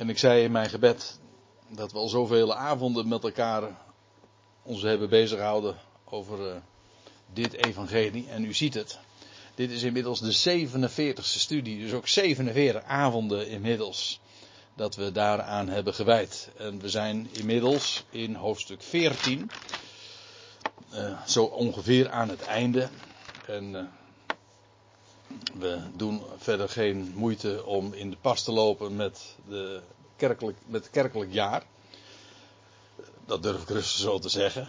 En ik zei in mijn gebed dat we al zoveel avonden met elkaar ons hebben bezighouden over uh, dit evangelie. En u ziet het. Dit is inmiddels de 47ste studie, dus ook 47 avonden inmiddels dat we daaraan hebben gewijd. En we zijn inmiddels in hoofdstuk 14, uh, zo ongeveer aan het einde. En uh, we doen verder geen moeite om in de pas te lopen met, de kerkelijk, met het kerkelijk jaar. Dat durf ik rustig zo te zeggen.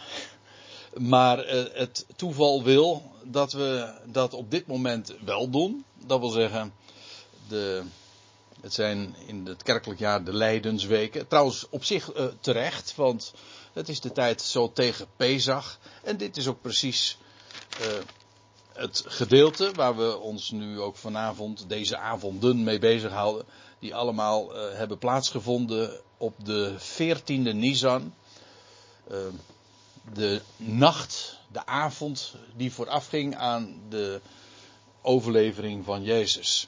Maar uh, het toeval wil dat we dat op dit moment wel doen. Dat wil zeggen, de, het zijn in het kerkelijk jaar de Leidensweken. Trouwens, op zich uh, terecht, want het is de tijd zo tegen Pesach. En dit is ook precies uh, het gedeelte waar we ons nu ook vanavond, deze avonden mee bezighouden. Die allemaal uh, hebben plaatsgevonden op de 14e Nisan. de nacht, de avond die voorafging aan de overlevering van Jezus.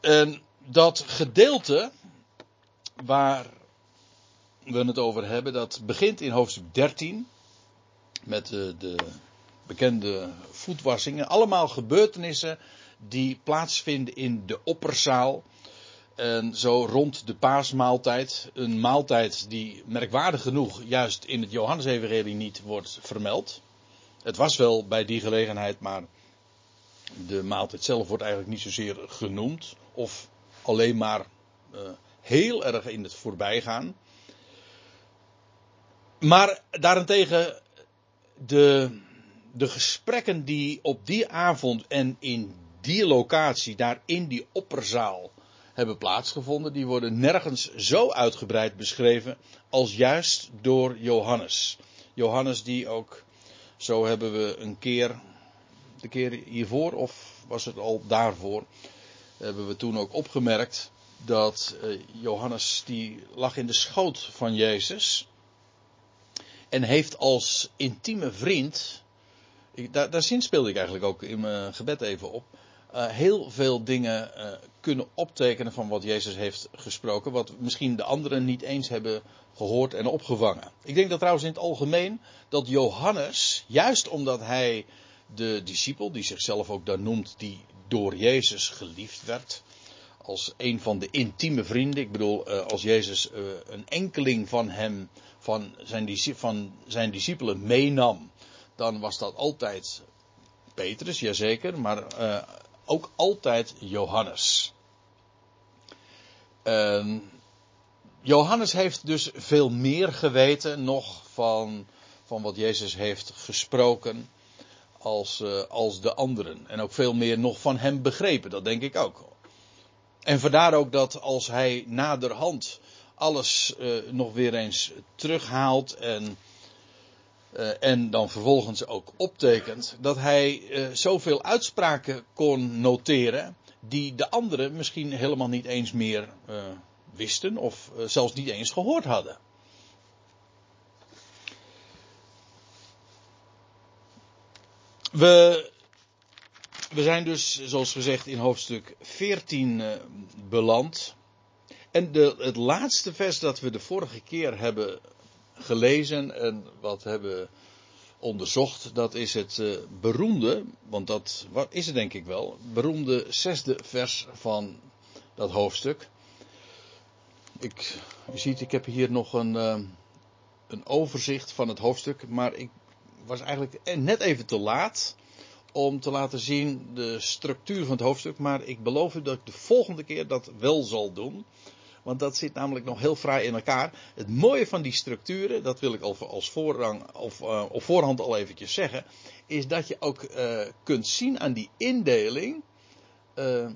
En dat gedeelte waar we het over hebben, dat begint in hoofdstuk 13 met de, de bekende voetwassingen. Allemaal gebeurtenissen die plaatsvinden in de opperzaal. En zo rond de paasmaaltijd. Een maaltijd die merkwaardig genoeg juist in het Johannesevangelie niet wordt vermeld. Het was wel bij die gelegenheid, maar de maaltijd zelf wordt eigenlijk niet zozeer genoemd. Of alleen maar uh, heel erg in het voorbijgaan. Maar daarentegen de, de gesprekken die op die avond en in die locatie, daar in die opperzaal, hebben plaatsgevonden, die worden nergens zo uitgebreid beschreven als juist door Johannes. Johannes die ook, zo hebben we een keer, de keer hiervoor of was het al daarvoor, hebben we toen ook opgemerkt dat uh, Johannes die lag in de schoot van Jezus en heeft als intieme vriend, daar, daar speelde ik eigenlijk ook in mijn gebed even op, uh, heel veel dingen uh, kunnen optekenen van wat Jezus heeft gesproken, wat misschien de anderen niet eens hebben gehoord en opgevangen. Ik denk dat trouwens in het algemeen dat Johannes, juist omdat hij de discipel, die zichzelf ook dan noemt, die door Jezus geliefd werd. Als een van de intieme vrienden. Ik bedoel, eh, als Jezus een enkeling van hem, van zijn, van zijn discipelen meenam. Dan was dat altijd Petrus, jazeker. Maar uh, ook altijd Johannes. Ehm, Johannes heeft dus veel meer geweten nog van, van wat Jezus heeft gesproken als, uh, als de anderen. En ook veel meer nog van hem begrepen, dat denk ik ook. En vandaar ook dat als hij naderhand alles uh, nog weer eens terughaalt en, uh, en dan vervolgens ook optekent, dat hij zoveel uitspraken kon noteren die de anderen misschien helemaal niet eens meer wisten of zelfs niet eens gehoord hadden. We, we zijn dus, zoals gezegd, in hoofdstuk 14 uh, beland. En de, het laatste vers dat we de vorige keer hebben gelezen en wat hebben onderzocht, dat is het uh, beroemde, want dat is het denk ik wel, beroemde zesde vers van dat hoofdstuk. Ik, u ziet, ik heb hier nog een, uh, een overzicht van het hoofdstuk, maar ik was eigenlijk net even te laat om te laten zien de structuur van het hoofdstuk. Maar ik beloof u dat ik de volgende keer dat wel zal doen. Want dat zit namelijk nog heel fraai in elkaar. Het mooie van die structuren, dat wil ik al als voorrang, of, uh, op voorhand al eventjes zeggen, is dat je ook uh, kunt zien aan die indeling, uh,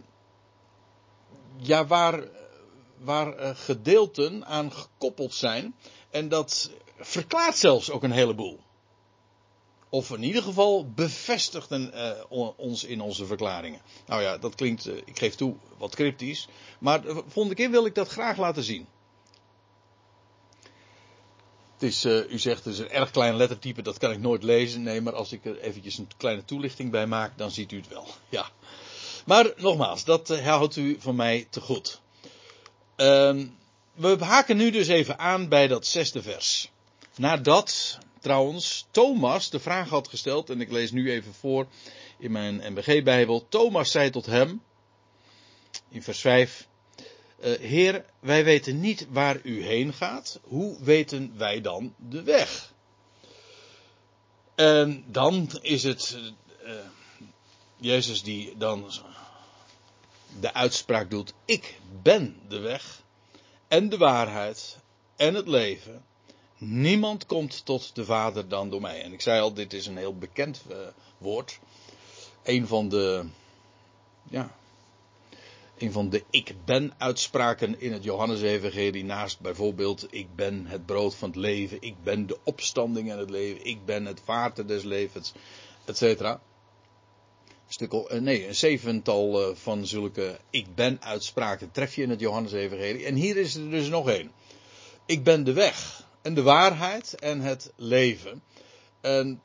ja, waar, waar gedeelten aan gekoppeld zijn. En dat verklaart zelfs ook een heleboel. Of in ieder geval bevestigden uh, ons in onze verklaringen. Nou ja, dat klinkt, uh, ik geef toe, wat cryptisch. Maar de volgende keer wil ik dat graag laten zien. Het is, u zegt het is een erg klein lettertype, dat kan ik nooit lezen. Nee, maar als ik er eventjes een kleine toelichting bij maak, dan ziet u het wel. Ja. Maar nogmaals, dat houdt u van mij te goed. Ehm, we haken nu dus even aan bij dat zesde vers. Nadat trouwens Thomas de vraag had gesteld, en ik lees nu even voor in mijn MBG-bijbel. Thomas zei tot hem, in vers 5, uh, Heer, wij weten niet waar u heen gaat. Hoe weten wij dan de weg? En dan is het uh, Jezus die dan de uitspraak doet: Ik ben de weg en de waarheid en het leven. Niemand komt tot de Vader dan door mij. En ik zei al, dit is een heel bekend uh, woord. Een van de, ja, een van de ik ben uitspraken in het Johannesevangelie naast bijvoorbeeld ik ben het brood van het leven, ik ben de opstanding en het leven, ik ben het water des levens, etc. Eh, nee, een zevental eh, van zulke ik ben uitspraken tref je in het Johannesevangelie. En hier is er dus nog één. Ik ben de weg en de waarheid en het leven. En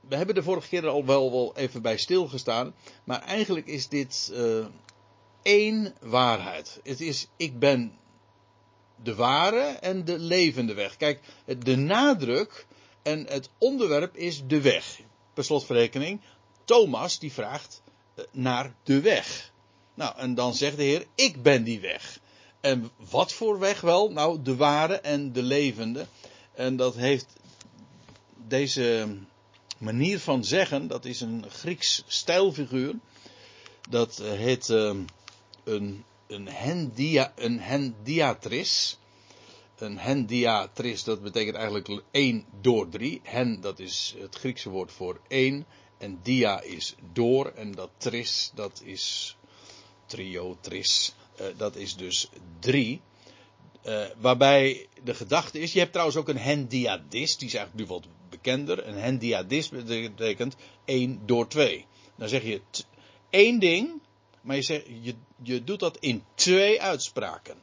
we hebben de vorige keer al wel, wel even bij stilgestaan. Maar eigenlijk is dit uh, één waarheid. Het is, ik ben de ware en de levende weg. Kijk, de nadruk en het onderwerp is de weg. Per slotverrekening, Thomas die vraagt eh, naar de weg. Nou, en dan zegt de Heer, ik ben die weg. En wat voor weg wel? Nou, de ware en de levende. En dat heeft deze manier van zeggen, dat is een Grieks stijlfiguur. Dat heet uh, een, een, hendia, een hendiatris. Een hendiatris, dat betekent eigenlijk 1 door 3. Hen, dat is het Griekse woord voor 1. En dia is door. En dat tris, dat is trio, tris. Uh, dat is dus 3. Uh, waarbij de gedachte is, je hebt trouwens ook een hendiadist, die is eigenlijk nu wat bekender. Een hendiadist betekent 1 door 2. Dan zeg je één ding, maar je, zegt, je, je doet dat in twee uitspraken.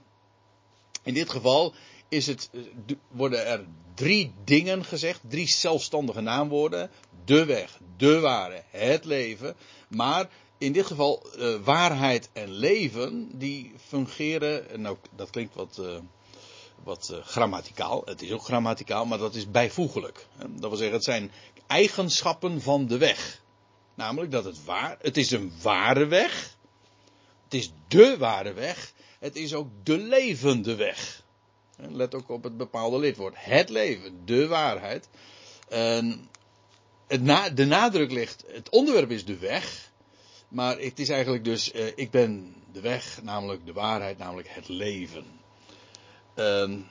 In dit geval is het, eh, worden er drie dingen gezegd, drie zelfstandige naamwoorden. De weg, de ware, het leven. Maar in dit geval uh, waarheid en leven, die fungeren, nou dat klinkt wat, uh, wat uh, grammaticaal, het is ook grammaticaal, maar dat is bijvoeglijk. Dat wil zeggen, het zijn eigenschappen van de weg. Namelijk dat het waar, het is een ware weg, het is de ware weg, het is ook de levende weg. Let ook op het bepaalde lidwoord. Het leven, de waarheid. En het de nadruk ligt, het onderwerp is de weg. Maar het is eigenlijk dus, eh, ik ben de weg, namelijk de waarheid, namelijk het leven. Um,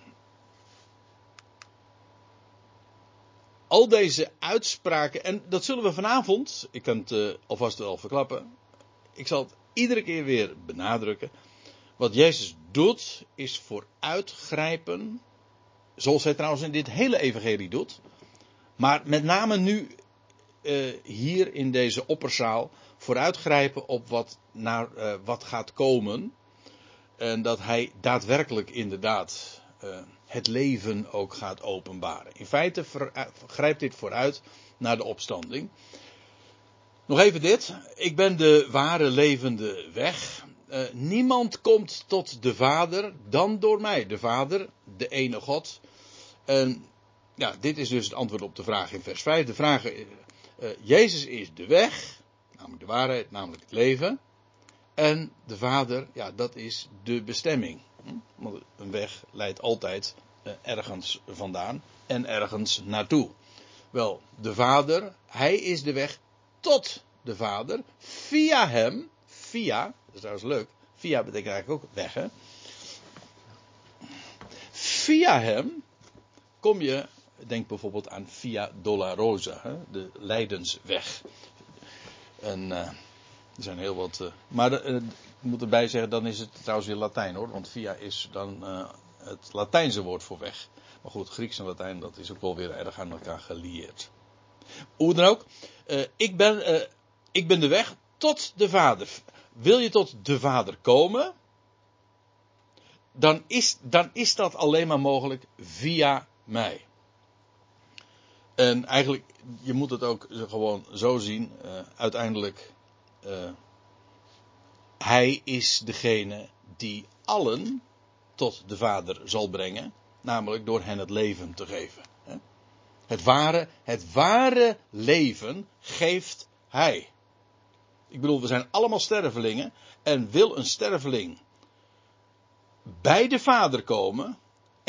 al deze uitspraken, en dat zullen we vanavond, ik kan het uh, alvast wel verklappen, ik zal het iedere keer weer benadrukken. Wat Jezus doet, is vooruitgrijpen, zoals hij trouwens in dit hele evangelie doet. Maar met name nu uh, hier in deze opperzaal vooruitgrijpen op wat, naar, uh, wat gaat komen. En dat hij daadwerkelijk inderdaad uh, het leven ook gaat openbaren. In feite grijpt dit vooruit naar de opstanding. Nog even dit. Ik ben de ware levende weg. Niemand komt tot de Vader dan door mij. De Vader, de ene God. En ja, dit is dus het antwoord op de vraag in vers 5. De vraag Jezus is de weg, de waarheid, namelijk het leven. En de Vader, ja, dat is de bestemming. Hm? Want een weg leidt altijd uh, ergens vandaan en ergens naartoe. Wel, de Vader, Hij is de weg tot de Vader. Via Hem, via, dat is trouwens leuk, via betekent eigenlijk ook weg, hè. Via Hem kom je Denk bijvoorbeeld aan Via Dolorosa, de Leidensweg. En uh, er zijn heel wat. Uh, maar de, uh, ik moet erbij zeggen, dan is het trouwens weer Latijn hoor. Want via is dan het Latijnse woord voor weg. Maar goed, Grieks en Latijn, dat is ook wel weer erg aan elkaar gelieerd. Hoe dan ook, ik, ben, ik ben de weg tot de Vader. Wil je tot de Vader komen? Dan is, dan is dat alleen maar mogelijk via mij. En eigenlijk, je moet het ook gewoon zo zien. Uh, uiteindelijk, uh, hij is degene die allen tot de Vader zal brengen. Namelijk door hen het leven te geven. Het ware, het ware leven geeft Hij. Ik bedoel, we zijn allemaal stervelingen. En wil een sterveling bij de Vader komen,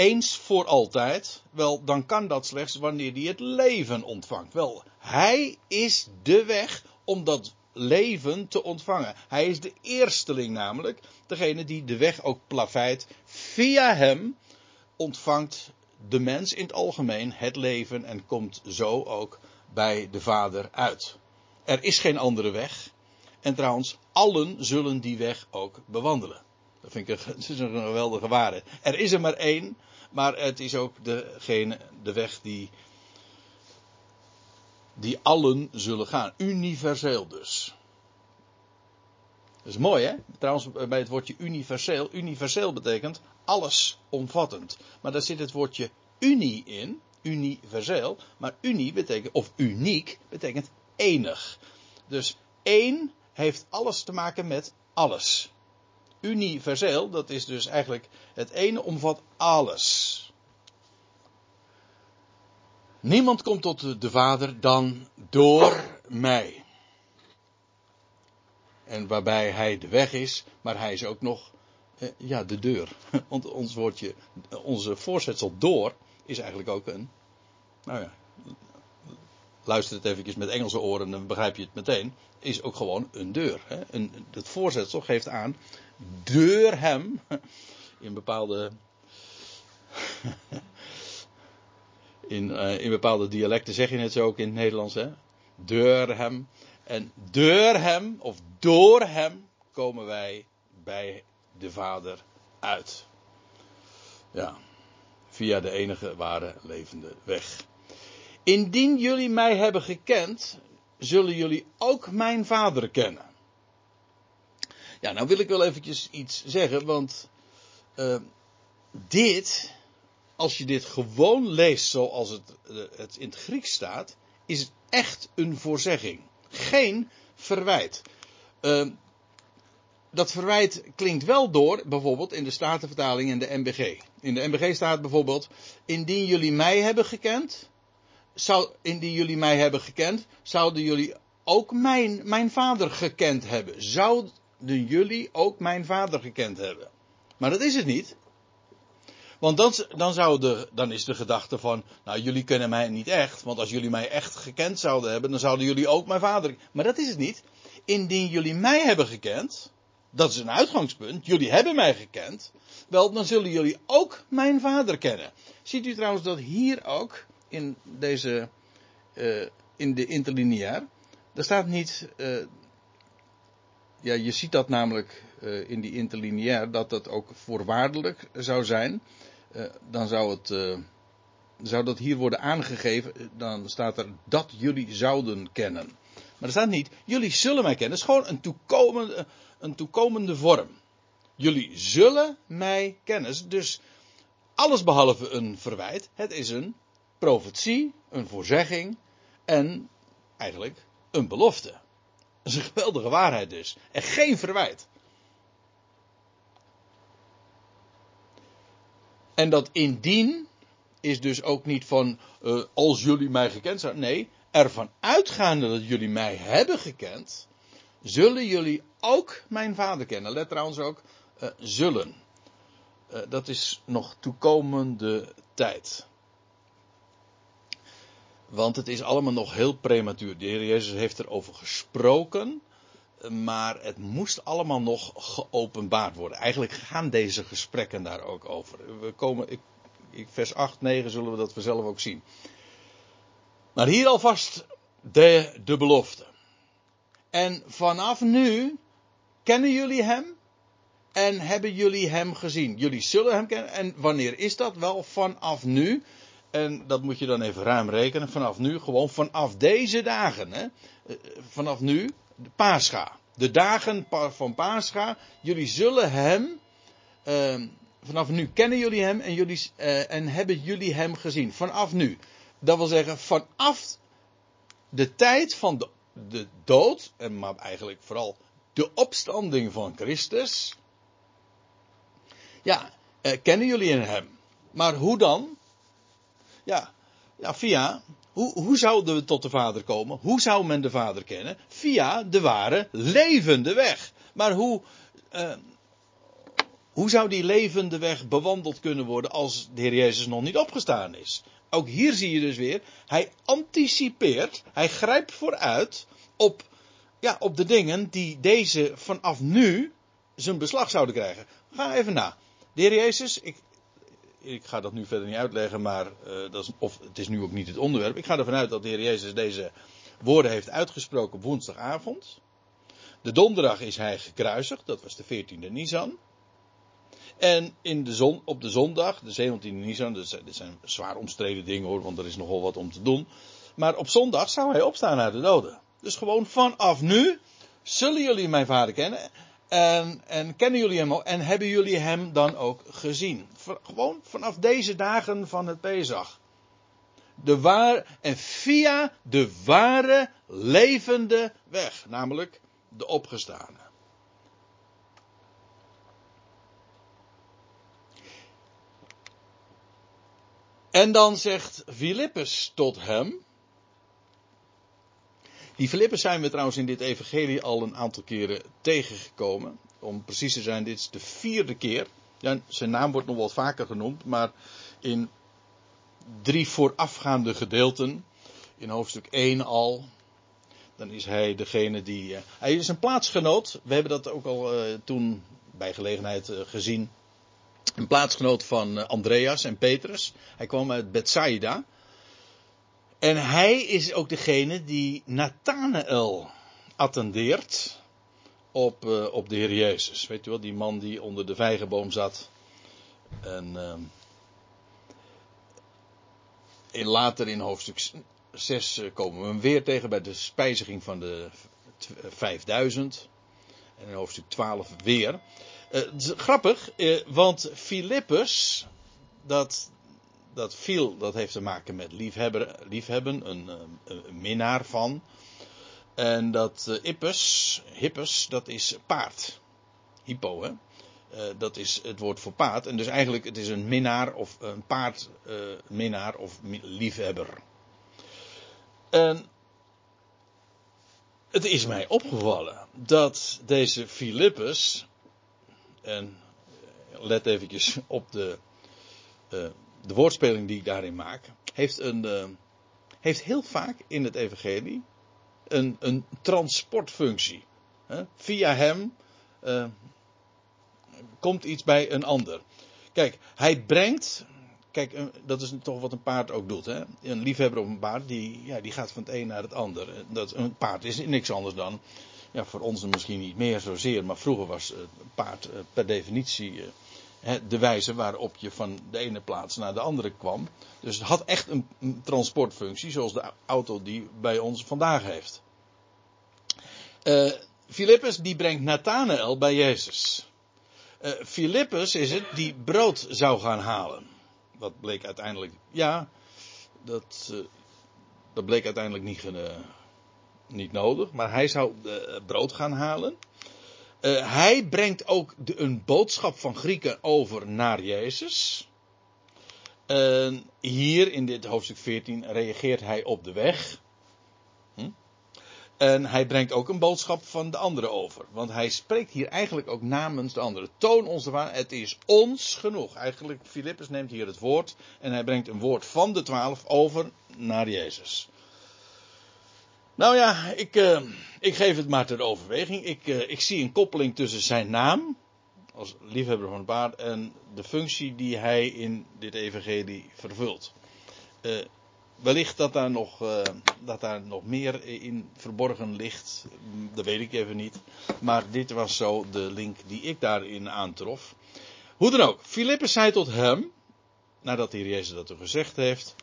eens voor altijd, wel, dan kan dat slechts wanneer hij het leven ontvangt. Wel, hij is de weg om dat leven te ontvangen. Hij is de eersteling namelijk, degene die de weg ook plaveit. Via hem ontvangt de mens in het algemeen het leven en komt zo ook bij de Vader uit. Er is geen andere weg. En trouwens, allen zullen die weg ook bewandelen. Dat vind ik een, is een geweldige waarde. Er is er maar één, maar het is ook degene, de weg die, die allen zullen gaan. Universeel dus. Dat is mooi hè? Trouwens, bij het woordje universeel. Universeel betekent allesomvattend. Maar daar zit het woordje unie in. Universeel. Maar unie betekent, of uniek, betekent enig. Dus één heeft alles te maken met alles. Universeel, dat is dus eigenlijk het ene omvat alles. Niemand komt tot de Vader dan door mij. En waarbij hij de weg is, maar hij is ook nog eh, ja, de deur. Want ons woordje, onze voorzetsel door is eigenlijk ook een. Nou ja, luister het eventjes met Engelse oren, dan begrijp je het meteen. Is ook gewoon een deur. Hè? Een, het voorzetsel geeft aan, deur hem, in bepaalde. In, uh, in bepaalde dialecten zeg je het zo ook in het Nederlands, hè? Deur hem. En door hem, of door hem, komen wij bij de Vader uit. Ja, via de enige ware levende weg. Indien jullie mij hebben gekend, zullen jullie ook mijn Vader kennen. Ja, nou wil ik wel eventjes iets zeggen, want uh, dit, als je dit gewoon leest zoals het, uh, het in het Grieks staat, is het echt een voorzegging. Geen verwijt. Uh, dat verwijt klinkt wel door, bijvoorbeeld in de Statenvertaling en de MBG. In de MBG staat bijvoorbeeld, indien jullie mij hebben gekend, zou, indien jullie mij hebben gekend, zouden jullie ook mijn, mijn vader gekend hebben. Zouden jullie ook mijn vader gekend hebben. Maar dat is het niet. Want dan, dan, dan is de gedachte van, nou jullie kennen mij niet echt, want als jullie mij echt gekend zouden hebben, dan zouden jullie ook mijn vader. Maar dat is het niet. Indien jullie mij hebben gekend, dat is een uitgangspunt, jullie hebben mij gekend, wel dan zullen jullie ook mijn vader kennen. Ziet u trouwens dat hier ook in deze, uh, in de interlineair, er staat niet, uh, ja je ziet dat namelijk uh, in die interlineair, dat dat ook voorwaardelijk zou zijn. dan zou het, zou dat hier worden aangegeven, dan staat er dat jullie zouden kennen. Maar er staat niet, jullie zullen mij kennen. Het is gewoon een toekomende, een toekomende vorm. Jullie zullen mij kennen. Dus alles behalve een verwijt. Het is een profetie, een voorzegging en eigenlijk een belofte. Dat is een geweldige waarheid dus. En geen verwijt. En dat indien is dus ook niet van uh, als jullie mij gekend zijn. Nee, ervan uitgaande dat jullie mij hebben gekend, zullen jullie ook mijn vader kennen. Let trouwens ook, uh, zullen. Uh, dat is nog toekomende tijd. Want het is allemaal nog heel prematuur. De Heer Jezus heeft erover gesproken. Maar het moest allemaal nog geopenbaard worden. Eigenlijk gaan deze gesprekken daar ook over. We komen, ik, vers 8, 9 zullen we dat vanzelf ook zien. Maar hier alvast de, de belofte. En vanaf nu kennen jullie hem en hebben jullie hem gezien. Jullie zullen hem kennen. En wanneer is dat? Wel vanaf nu. En dat moet je dan even ruim rekenen. Vanaf nu, gewoon vanaf deze dagen. Hè? Eh, vanaf nu, de Pascha. De dagen van Pascha. Jullie zullen hem. Uh, vanaf nu kennen jullie hem en, jullie, uh, en hebben jullie hem gezien. Vanaf nu. Dat wil zeggen, vanaf de tijd van de, de dood. En maar eigenlijk vooral de opstanding van Christus. Ja, Eh, kennen jullie hem? Maar hoe dan? Ja, ja via. Hoe, hoe zouden we tot de Vader komen? Hoe zou men de Vader kennen? Via de ware levende weg. Maar hoe, uh, hoe zou die levende weg bewandeld kunnen worden als de Heer Jezus nog niet opgestaan is? Ook hier zie je dus weer, hij anticipeert, hij grijpt vooruit op, ja, op de dingen die deze vanaf nu zijn beslag zouden krijgen. Ga even na. De Heer Jezus, ik, ik ga dat nu verder niet uitleggen, maar uh, dat is, of het is nu ook niet het onderwerp. Ik ga ervan uit dat de Heer Jezus deze woorden heeft uitgesproken op woensdagavond. De donderdag is hij gekruisigd, dat was de 14e Nisan. En in de zon, op de zondag, de 17e Nisan, dus, dit zijn zwaar omstreden dingen hoor, want er is nogal wat om te doen. Maar op zondag zou hij opstaan uit de doden. Dus gewoon vanaf nu zullen jullie mijn vader kennen. En, en kennen jullie hem ook? En hebben jullie hem dan ook gezien? Gewoon vanaf deze dagen van het Pesach. De en via de ware levende weg, namelijk de opgestane. En dan zegt Filippus tot hem. Die Filippus zijn we trouwens in dit evangelie al een aantal keren tegengekomen. Om precies te zijn, dit is de vierde keer. Ja, zijn naam wordt nog wat vaker genoemd, maar in drie voorafgaande gedeelten. In hoofdstuk 1 al. Dan is hij degene die. Uh, hij is een plaatsgenoot. We hebben dat ook al uh, toen bij gelegenheid uh, gezien een plaatsgenoot van eh, Andreas en Petrus. Hij kwam uit Bethsaida. En hij is ook degene die Nathanael attendeert op, uh, op de Heer Jezus. Weet u wel, die man die onder de vijgenboom zat. En, uh, in, later in hoofdstuk 6 uh, komen we hem weer tegen bij de spijziging van de 5000. En in hoofdstuk 12 weer. Uh, grappig, want Filippus, dat, dat viel, dat heeft te maken met liefhebber, liefhebben, een, een, een minnaar van. En dat uh, Ippus, hippus, dat is paard. Hippo, hè. dat is het woord voor paard. En dus eigenlijk, het is een minnaar of een paard minnaar of liefhebber. En het is mij opgevallen dat deze Filippus en let eventjes op de, de woordspeling die ik daarin maak. Heeft, een, uh, heeft heel vaak in het evangelie een, een transportfunctie. Hè? Via hem uh, komt iets bij een ander. Kijk, hij brengt. Kijk, dat is toch wat een paard ook doet. Hè? Een liefhebber op een paard, die, ja, die gaat van het een naar het ander. Dat, een paard is niks anders dan ja, voor ons misschien niet meer zozeer, maar vroeger was het paard eh, per definitie eh, de wijze waarop je van de ene plaats naar de andere kwam. Dus het had echt een transportfunctie, zoals de auto die bij ons vandaag heeft. Uh, die brengt Nathanael bij Jezus. Uh, is het die brood zou gaan halen. Wat bleek uiteindelijk, ja, dat, uh, dat bleek uiteindelijk niet, niet nodig, maar hij zou brood gaan halen. Uh, hij brengt ook een boodschap van Grieken over naar Jezus. Uh, hier in dit hoofdstuk 14 reageert hij op de weg. Hm? En hij brengt ook een boodschap van de anderen over. Want hij spreekt hier eigenlijk ook namens de anderen. Toon ons ervan, het is ons genoeg. Eigenlijk, Filippus neemt hier het woord. En hij brengt een woord van de twaalf over naar Jezus. Nou ja, ik, uh, ik geef het maar ter overweging. Ik, uh, ik zie een koppeling tussen zijn naam, als liefhebber van het paard, en de functie die hij in dit evangelie vervult. Uh, wellicht dat daar, nog, dat daar nog meer in verborgen ligt, dat weet ik even niet. Maar dit was zo de link die ik daarin aantrof. Hoe dan ook, Filippus zei tot hem, nadat Heer Jezus dat er gezegd heeft,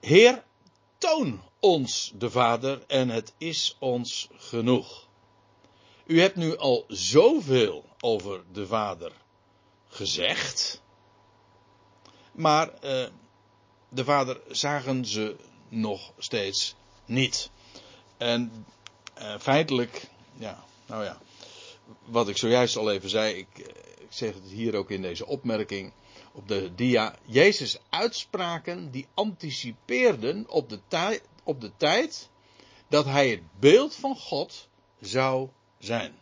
Heer, toon ons de Vader en het is ons genoeg. U hebt nu al zoveel over de Vader gezegd, maar uh, de Vader zagen ze nog steeds niet. En uh, feitelijk, ja, nou ja, wat ik zojuist al even zei, ik, ik zeg het hier ook in deze opmerking op de dia, Jezus uitspraken die anticipeerden op de, op de tijd dat hij het beeld van God zou zijn.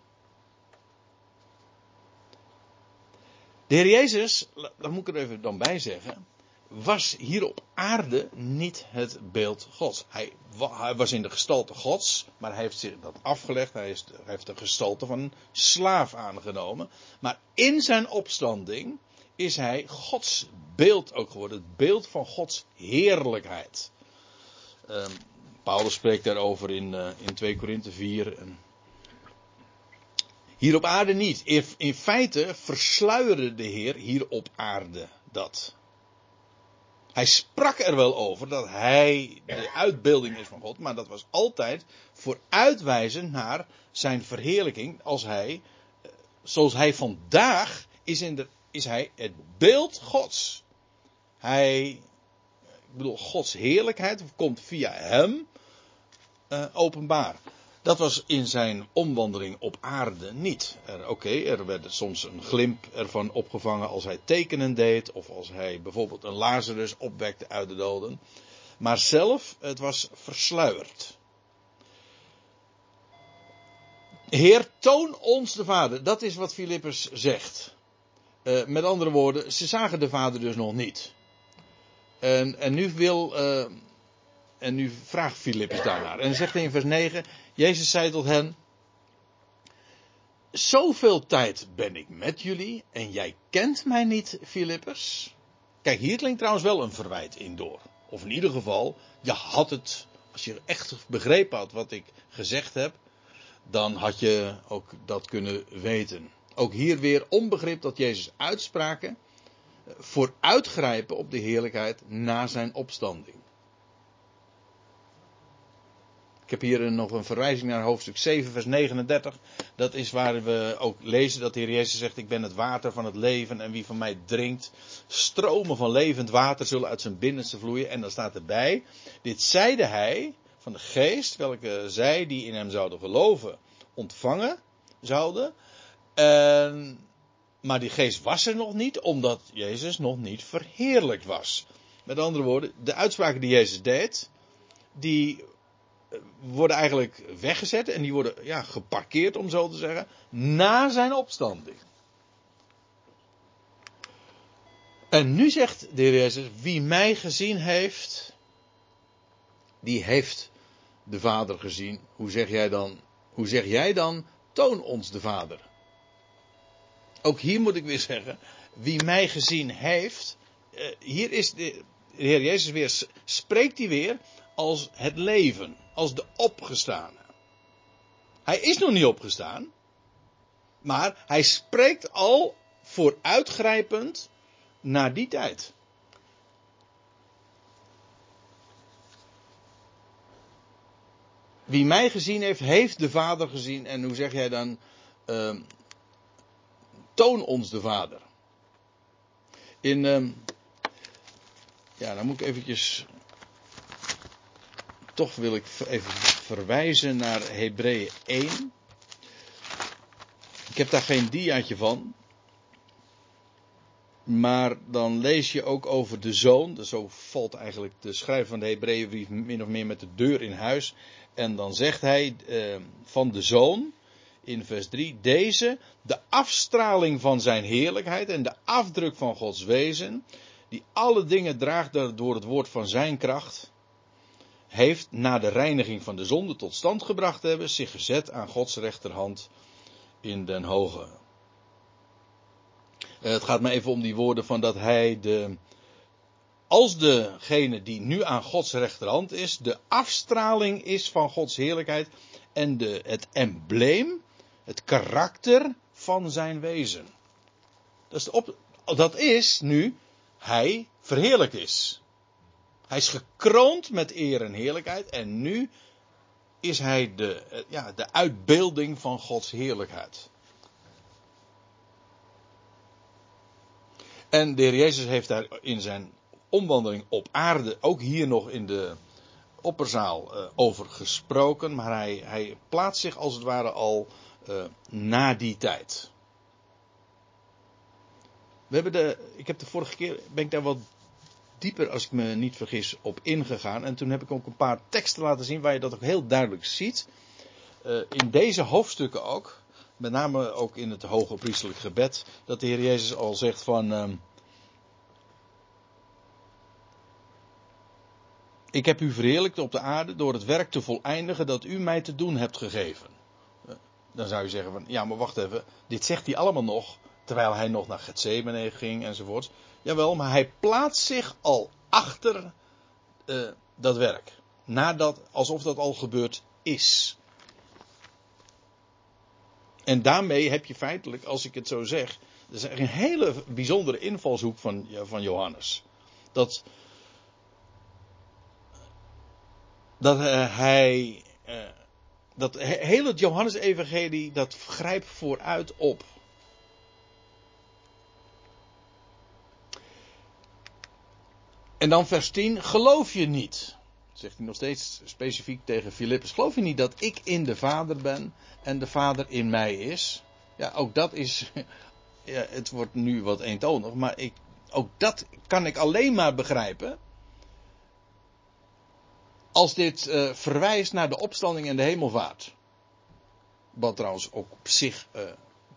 De Heer Jezus, daar moet ik er even dan bij zeggen, was hier op aarde niet het beeld Gods. Hij, hij, was in de gestalte Gods, maar hij heeft zich dat afgelegd. Hij, is, hij heeft de gestalte van een slaaf aangenomen. Maar in zijn opstanding is hij Gods beeld ook geworden. Het beeld van Gods heerlijkheid. Um, Paulus spreekt daarover in, uh, in 2 Korinthe 4. En hier op aarde niet. In, in feite versluierde de Heer hier op aarde dat. Hij sprak er wel over dat hij de uitbeelding is van God, maar dat was altijd vooruitwijzend naar zijn verheerlijking als hij, eh, zoals hij vandaag is, in de, is hij het beeld Gods. Hij, ik bedoel, Gods heerlijkheid komt via hem uh, openbaar. Dat was in zijn omwandeling op aarde niet. Oké, er werd soms een glimp ervan opgevangen als hij tekenen deed. Of als hij bijvoorbeeld een Lazarus opwekte uit de doden. Maar zelf, het was versluierd. Heer, toon ons de Vader. Dat is wat Filippus zegt. Uh, met andere woorden, ze zagen de Vader dus nog niet. En, en nu wil. Uh, en nu vraagt Filippus daarnaar. En zegt hij in vers 9: Jezus zei tot hen: Zoveel tijd ben ik met jullie en jij kent mij niet, Filippus. Kijk, hier klinkt trouwens wel een verwijt in door. Of in ieder geval, je had het, als je echt begrepen had wat ik gezegd heb, dan had je ook dat kunnen weten. Ook hier weer onbegrip dat Jezus uitspraken vooruitgrijpen op de heerlijkheid na zijn opstanding. Ik heb hier nog een verwijzing naar hoofdstuk 7, vers 39. Dat is waar we ook lezen dat de Heer Jezus zegt: Ik ben het water van het leven en wie van mij drinkt, stromen van levend water zullen uit zijn binnenste vloeien. En dan staat erbij: Dit zeide hij van de geest, welke zij die in hem zouden geloven, ontvangen zouden. En, maar die geest was er nog niet, omdat Jezus nog niet verheerlijkt was. Met andere woorden, de uitspraken die Jezus deed, die worden eigenlijk weggezet en die worden ja, geparkeerd, om zo te zeggen, na zijn opstanding. En nu zegt de Heer Jezus, wie mij gezien heeft, die heeft de Vader gezien. Hoe zeg jij dan, hoe zeg jij dan, toon ons de Vader. Ook hier moet ik weer zeggen, wie mij gezien heeft, eh, hier is de, de Heer Jezus weer, spreekt hij weer als het leven als de opgestane. Hij is nog niet opgestaan, maar hij spreekt al vooruitgrijpend naar die tijd. Wie mij gezien heeft, heeft de Vader gezien. En hoe zeg jij dan? Uh, toon ons de Vader. In. Uh, ja, dan moet ik eventjes toch wil ik even verwijzen naar Hebreeën 1. Ik heb daar geen diaatje van. Maar dan lees je ook over de zoon. Dus zo valt eigenlijk de schrijver van de Hebreeënbrief min of meer met de deur in huis. En dan zegt hij eh, van de zoon in vers 3. Deze, de afstraling van zijn heerlijkheid en de afdruk van Gods wezen. Die alle dingen draagt door het woord van zijn kracht heeft na de reiniging van de zonde tot stand gebracht hebben, zich gezet aan Gods rechterhand in den hoge. Eh, het gaat me even om die woorden van dat hij de, als degene die nu aan Gods rechterhand is, de afstraling is van Gods heerlijkheid en de, het embleem, het karakter van zijn wezen. Dat is, dat is nu hij verheerlijkt is. Hij is gekroond met eer en heerlijkheid en nu is hij de, ja, de uitbeelding van Gods heerlijkheid. En de Heer Jezus heeft daar in zijn omwandeling op aarde, ook hier nog in de opperzaal, uh, over gesproken. Maar hij, hij plaatst zich als het ware al uh, na die tijd. We hebben de, ik heb de vorige keer, ben ik daar wat dieper, als ik me niet vergis, op ingegaan. En toen heb ik ook een paar teksten laten zien waar je dat ook heel duidelijk ziet. Uh, in deze hoofdstukken ook, met name ook in het hoge priestelijk gebed, dat de Heer Jezus al zegt van. Uh, ik heb u verheerlijkt op de aarde door het werk te voleindigen dat u mij te doen hebt gegeven. Dan zou je zeggen van, ja maar wacht even, dit zegt hij allemaal nog terwijl hij nog naar Gethsemane ging enzovoort. Jawel, maar hij plaatst zich al achter uh, dat werk. Nadat, alsof dat al gebeurd is. En daarmee heb je feitelijk, als ik het zo zeg, dat is een hele bijzondere invalshoek van, van Johannes. Dat, dat uh, hij, dat hele Johannes-evangelie, dat grijpt vooruit op En dan vers 10, geloof je niet? Zegt hij nog steeds specifiek tegen Filippus. Geloof je niet dat ik in de Vader ben en de Vader in mij is? Ja, ook dat is. Ja, het wordt nu wat eentonig, maar ik, ook dat kan ik alleen maar begrijpen. Als dit uh, verwijst naar de opstanding en de hemelvaart. Wat trouwens ook op zich uh,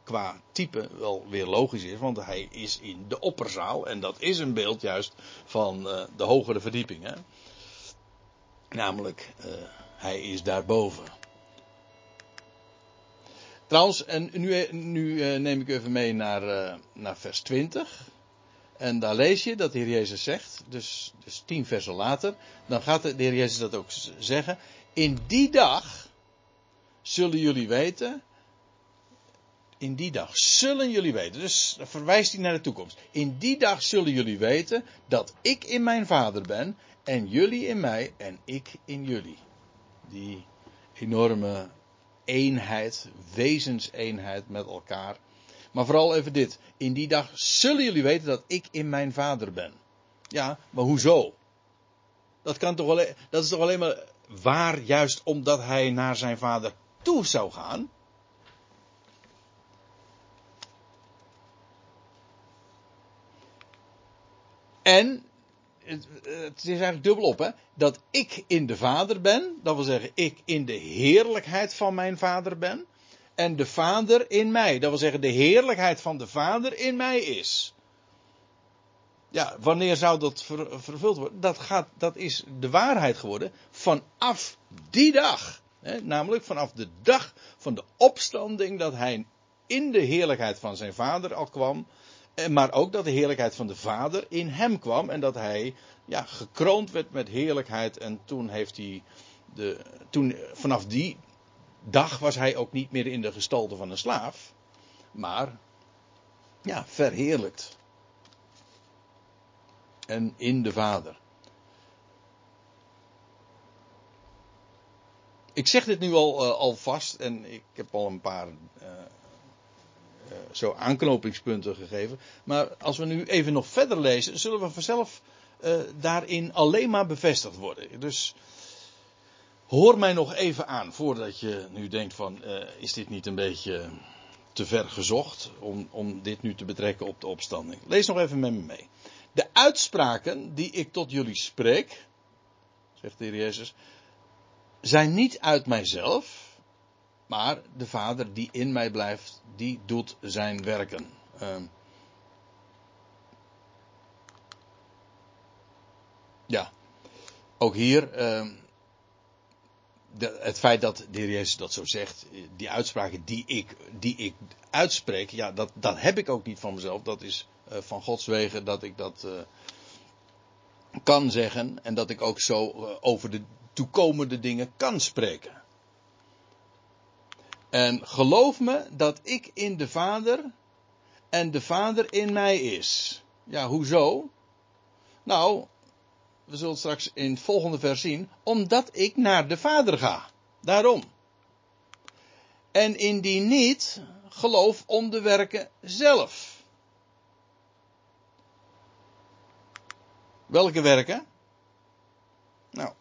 qua type wel weer logisch is, want hij is in de opperzaal en dat is een beeld juist van uh, de hogere verdieping. Hè? Namelijk, hij is daarboven. Trouwens, en nu, nu neem ik even mee naar, naar vers 20. En daar lees je dat de Heer Jezus zegt, dus, dus tien versen later, dan gaat de Heer Jezus dat ook zeggen. In die dag zullen jullie weten in die dag zullen jullie weten. Dus verwijst hij naar de toekomst. In die dag zullen jullie weten dat ik in mijn vader ben. En jullie in mij en ik in jullie. Die enorme eenheid, wezenseenheid met elkaar. Maar vooral even dit. In die dag zullen jullie weten dat ik in mijn vader ben. Ja, maar hoezo? Dat, kan toch alleen, dat is toch alleen maar waar juist omdat hij naar zijn vader toe zou gaan. En het, is eigenlijk dubbelop, hè? Dat ik in de Vader ben, dat wil zeggen, ik in de heerlijkheid van mijn Vader ben. En de Vader in mij, dat wil zeggen, de heerlijkheid van de Vader in mij is. Ja, wanneer zou dat vervuld worden? Dat, gaat, dat is de waarheid geworden vanaf die dag. Hè? Namelijk vanaf de dag van de opstanding dat hij in de heerlijkheid van zijn Vader al kwam. Maar ook dat de heerlijkheid van de Vader in hem kwam en dat hij ja, gekroond werd met heerlijkheid. En toen heeft hij de, toen, vanaf die dag was hij ook niet meer in de gestalte van een slaaf, maar ja, verheerlijkt. En in de Vader. Ik zeg dit nu al, uh, al vast en ik heb al een paar uh, uh, zo aanknopingspunten gegeven. Maar als we nu even nog verder lezen, zullen we vanzelf daarin alleen maar bevestigd worden. Dus hoor mij nog even aan voordat je nu denkt van uh, is dit niet een beetje te ver gezocht om, om dit nu te betrekken op de opstanding. Lees nog even met me mee. De uitspraken die ik tot jullie spreek, zegt de Heer Jezus, zijn niet uit mijzelf, maar de Vader die in mij blijft, die doet zijn werken. Uh, ja, ook hier. Uh, het feit dat de Heer Jezus dat zo zegt, die uitspraken die ik, die ik uitspreek, ja, dat, dat heb ik ook niet van mezelf. Dat is uh, van Gods wegen dat ik dat uh, kan zeggen en dat ik ook zo over de toekomende dingen kan spreken. En geloof me dat ik in de Vader en de Vader in mij is. Ja, hoezo? Nou, we zullen straks in het volgende vers zien. Omdat ik naar de Vader ga. Daarom. En indien niet, geloof om de werken zelf. Welke werken? Nou,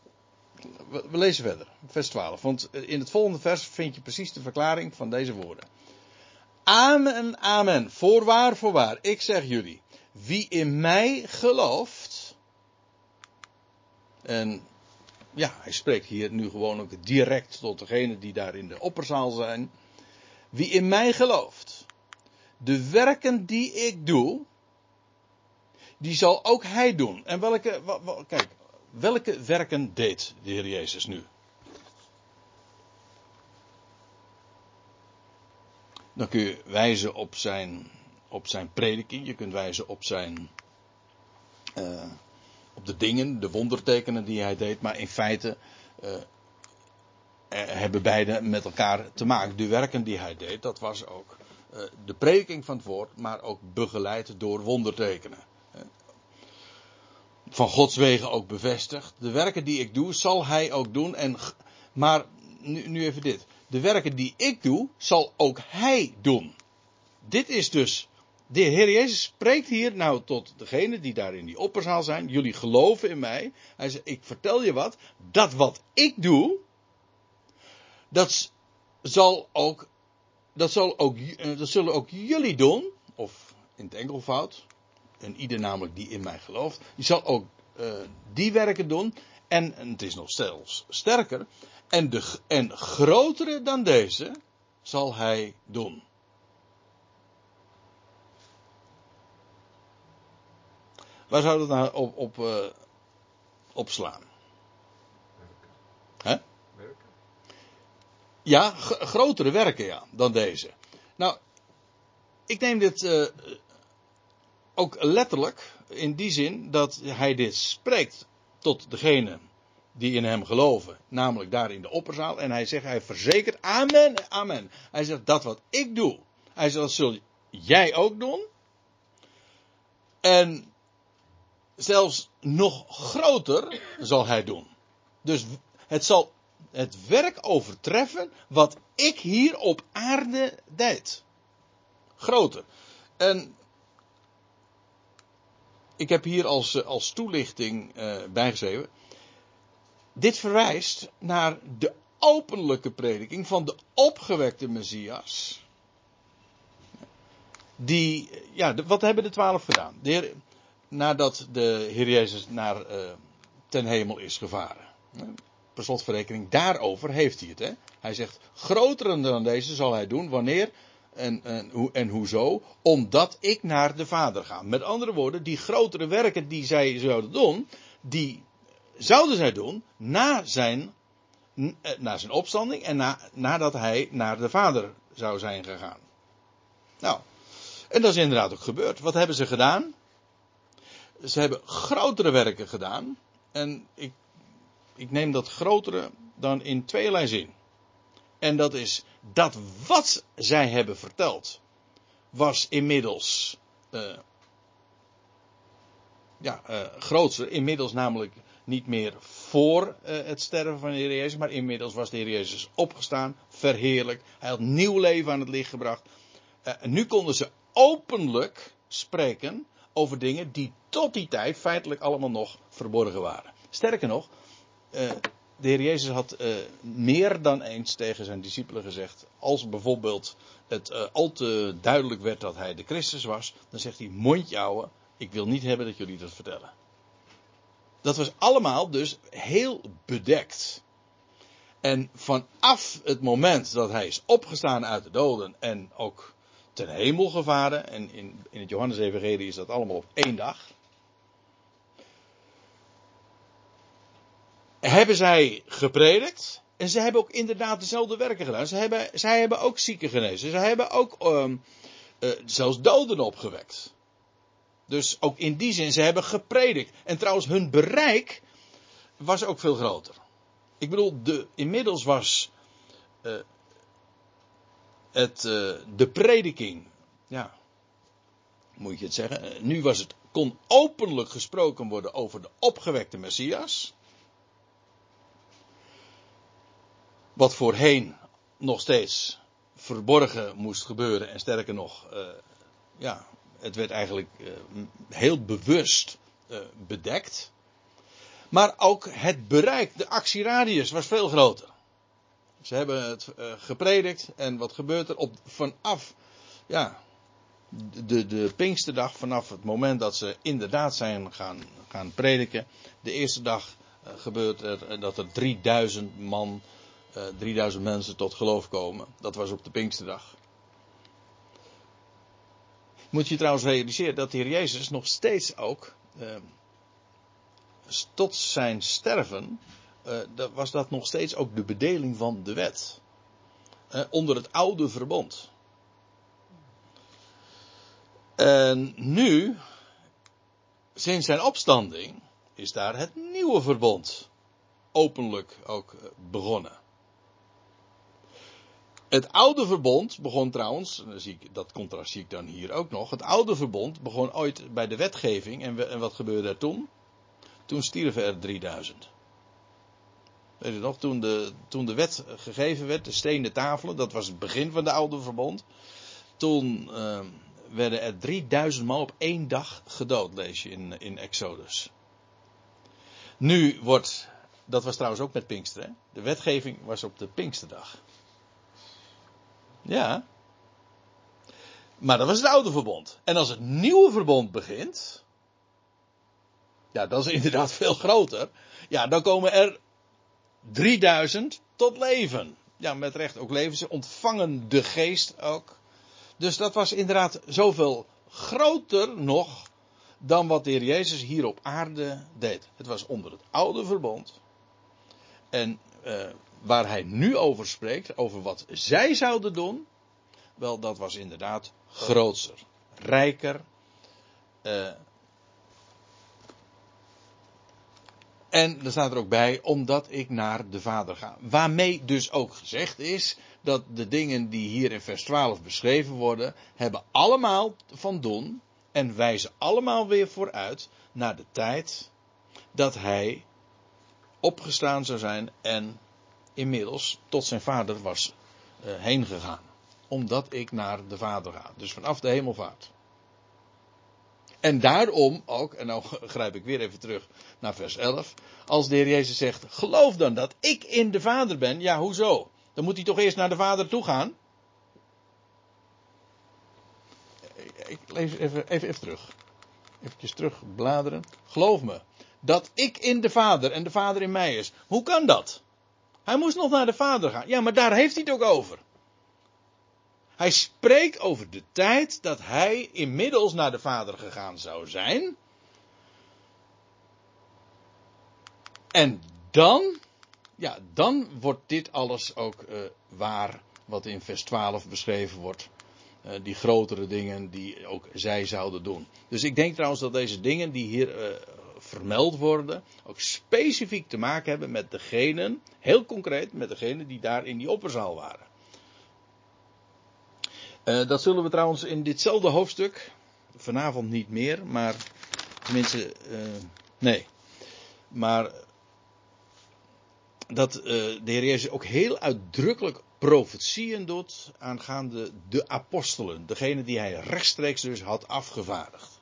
we, lezen verder, vers 12. Want in het volgende vers vind je precies de verklaring van deze woorden. Amen, amen. Voorwaar, voorwaar. Ik zeg jullie. Wie in mij gelooft. En ja, hij spreekt hier nu gewoon ook direct tot degene die daar in de opperzaal zijn. Wie in mij gelooft. De werken die ik doe. Die zal ook hij doen. En welke, kijk, welke werken deed de Heer Jezus nu? Dan kun je wijzen op zijn, op zijn prediking. Je kunt wijzen op zijn. Uh, de dingen, de wondertekenen die hij deed. Maar in feite. Uh, hebben beide met elkaar te maken. De werken die hij deed, dat was ook uh, de prediking van het woord, maar ook begeleid door wondertekenen. Van Gods wegen ook bevestigd. De werken die ik doe, zal hij ook doen. En, maar nu even dit de werken die ik doe, zal ook hij doen. Dit is dus, de Heer Jezus spreekt hier nou tot degene die daar in die opperzaal zijn. Jullie geloven in mij. Hij zegt, ik vertel je wat. Dat wat ik doe, dat zal ook, dat, zal ook, eh, dat zullen ook jullie doen. Of in het enkelvoud. En ieder namelijk die in mij gelooft. Die zal ook uh, die werken doen. En, en het is nog zelfs sterker. En, de, en grotere dan deze zal hij doen. Waar zou dat nou op, op, uh, op slaan? Hè? Werken? Ja, grotere werken ja, dan deze. Nou, ik neem dit uh, ook letterlijk in die zin dat hij dit spreekt tot degene die in hem geloven, namelijk daar in de opperzaal. En hij zegt, hij verzekert, amen, amen. Hij zegt, dat wat ik doe, hij zegt, dat zul jij ook doen. En zelfs nog groter zal hij doen. Dus het zal het werk overtreffen wat ik hier op aarde deed. Groter. En ik heb hier als, als toelichting uh, bijgeschreven dit verwijst naar de openlijke prediking van de opgewekte Messias. Die, ja, wat hebben de twaalf gedaan? De heer, nadat de Heer Jezus naar, uh, ten hemel is gevaren. Per slotverrekening, daarover heeft hij het. Hè? Hij zegt, grotere dan deze zal hij doen, wanneer en, en, en hoezo? Omdat ik naar de Vader ga. Met andere woorden, die grotere werken die zij zouden doen, die zouden zij doen na zijn, eh, na zijn opstanding en na, nadat hij naar de Vader zou zijn gegaan. Nou, en dat is inderdaad ook gebeurd. Wat hebben ze gedaan? Ze hebben grotere werken gedaan. En ik, ik neem dat grotere dan in tweeërlei zin. En dat is dat wat zij hebben verteld, was inmiddels uh, ja, uh, grootser. Inmiddels namelijk niet meer voor uh, het sterven van de Heer Jezus, maar inmiddels was de Heer Jezus opgestaan, verheerlijk. Hij had nieuw leven aan het licht gebracht. En nu konden ze openlijk spreken over dingen die tot die tijd feitelijk allemaal nog verborgen waren. Sterker nog, uh, de Heer Jezus had meer dan eens tegen zijn discipelen gezegd, als bijvoorbeeld het al te duidelijk werd dat hij de Christus was, dan zegt hij, mondje houden, ik wil niet hebben dat jullie dat vertellen. Dat was allemaal dus heel bedekt. En vanaf het moment dat hij is opgestaan uit de doden en ook ten hemel gevaren, en in, in het Johannes-evangelie is dat allemaal op één dag, hebben zij gepredikt. En ze hebben ook inderdaad dezelfde werken gedaan. Ze hebben, zij hebben ook zieken genezen. Ze hebben ook um, uh, zelfs doden opgewekt. Dus ook in die zin, ze hebben gepredikt. En trouwens, hun bereik was ook veel groter. Ik bedoel, de, inmiddels was uh, het, uh, de prediking, ja, moet je het zeggen. Nu was het, kon openlijk gesproken worden over de opgewekte Messias. Wat voorheen nog steeds verborgen moest gebeuren en sterker nog, ja, het werd eigenlijk uh, heel bewust bedekt. Maar ook het bereik, de actieradius was veel groter. Ze hebben het uh, gepredikt en wat gebeurt er? Op, vanaf ja, de, de Pinksterdag vanaf het moment dat ze inderdaad zijn gaan, gaan prediken. De eerste dag uh, gebeurt er dat er 3000 man, uh, 3000 mensen tot geloof komen. Dat was op de Pinksterdag. Moet je trouwens realiseren dat de Heer Jezus nog steeds ook uh, tot zijn sterven dat was dat nog steeds ook de bedeling van de wet. onder het oude verbond. En nu, sinds zijn opstanding, is daar het nieuwe verbond openlijk ook eh, begonnen. Het oude verbond begon trouwens, dat contrast zie ik dan hier ook nog. Het oude verbond begon ooit bij de wetgeving. En, en wat gebeurde er toen? Toen stierven er 3000. Weet je nog, toen de, toen de wet gegeven werd, de stenen tafelen, dat was het begin van de oude verbond. Toen, uh, werden er 3000 man op één dag gedood, lees je in, in Exodus. Nu wordt, dat was trouwens ook met Pinkster, hè? de wetgeving was op de Pinksterdag. Ja. Maar dat was het oude verbond. En als het nieuwe verbond begint, ja, dat is inderdaad veel groter. Ja, dan komen er 3000 tot leven. Ja, met recht ook leven. Ze ontvangen de geest ook. Dus dat was inderdaad zoveel groter nog dan wat de Heer Jezus hier op aarde deed. Het was onder het oude verbond. En uh, waar hij nu over spreekt, over wat zij zouden doen, wel, dat was inderdaad groter, rijker. Uh, en er staat er ook bij, omdat ik naar de Vader ga. Waarmee dus ook gezegd is dat de dingen die hier in vers 12 beschreven worden, hebben allemaal van doen en wijzen allemaal weer vooruit naar de tijd dat hij opgestaan zou zijn en inmiddels tot zijn vader was uh, heen gegaan. Omdat ik naar de vader ga. Dus vanaf de hemelvaart. En daarom ook, en nou grijp ik weer even terug naar vers 11. Als de Heer Jezus zegt, geloof dan dat ik in de Vader ben. Ja, hoezo? Dan moet hij toch eerst naar de Vader toe gaan? Ik lees even, even, even terug. Even terug bladeren. Geloof me, dat ik in de Vader en de Vader in mij is. Hoe kan dat? Hij moest nog naar de Vader gaan. Ja, maar daar heeft hij het ook over. Hij spreekt over de tijd dat hij inmiddels naar de Vader gegaan zou zijn. En dan, ja, dan wordt dit alles ook uh, waar wat in vers 12 beschreven wordt. Uh, die grotere dingen die ook zij zouden doen. Dus ik denk trouwens dat deze dingen die hier uh, vermeld worden, ook specifiek te maken hebben met degenen, heel concreet met degenen die daar in die opperzaal waren. Uh, dat zullen we trouwens in ditzelfde hoofdstuk, vanavond niet meer, maar tenminste, uh, nee. Maar dat uh, de Heer Jezus ook heel uitdrukkelijk profetieën doet aangaande de apostelen, degene die hij rechtstreeks dus had afgevaardigd.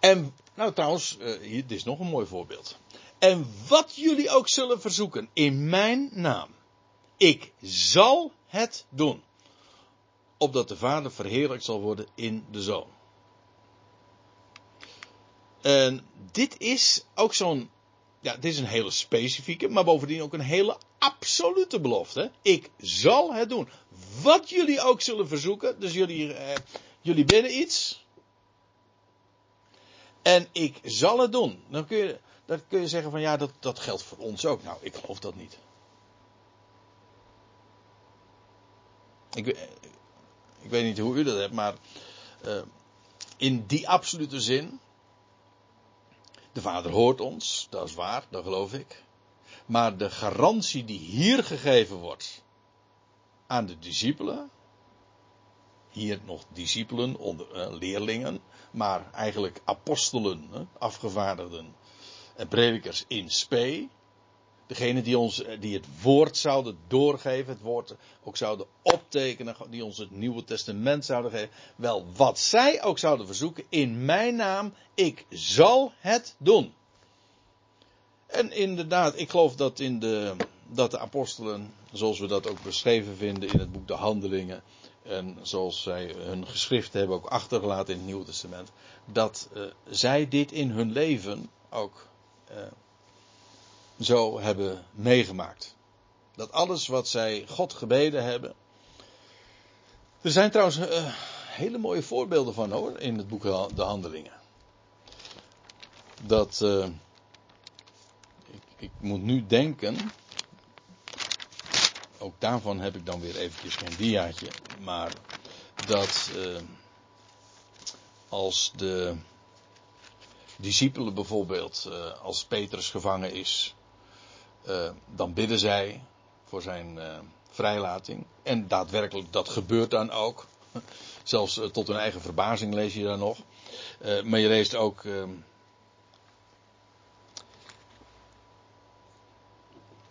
En, nou trouwens, hier, dit is nog een mooi voorbeeld. En wat jullie ook zullen verzoeken in mijn naam, ik zal het doen. Opdat de Vader verheerlijkt zal worden in de Zoon. En dit is ook zo'n, ja, dit is een hele specifieke, maar bovendien ook een hele absolute belofte. Ik zal het doen. Wat jullie ook zullen verzoeken, dus jullie, eh, jullie bidden iets. En ik zal het doen. Dan kun je, dan kun je zeggen van ja, dat, dat geldt voor ons ook. Nou, ik geloof dat niet. Ik, ik weet niet hoe u dat hebt, maar uh, in die absolute zin. De Vader hoort ons, dat is waar, dat geloof ik. Maar de garantie die hier gegeven wordt aan de discipelen, hier nog discipelen, uh, leerlingen, maar eigenlijk apostelen, afgevaardigden en predikers in spe. Degene die ons, die het woord zouden doorgeven, het woord ook zouden optekenen, die ons het Nieuwe Testament zouden geven. Wel, wat zij ook zouden verzoeken, in mijn naam, ik zal het doen. En inderdaad, ik geloof dat in de, dat de apostelen, zoals we dat ook beschreven vinden in het boek De Handelingen, en zoals zij hun geschriften hebben ook achtergelaten in het Nieuwe Testament, dat uh, zij dit in hun leven ook uh, zo hebben meegemaakt. Dat alles wat zij God gebeden hebben. Er zijn trouwens uh, hele mooie voorbeelden van hoor, in het boek De Handelingen. Dat. Ik, ik moet nu denken ook daarvan heb ik dan weer eventjes geen diaatje. Maar dat als de discipelen bijvoorbeeld, uh, als Petrus gevangen is, uh, dan bidden zij voor zijn vrijlating. En daadwerkelijk, dat gebeurt dan ook. Zelfs tot hun eigen verbazing lees je daar nog. maar je leest ook.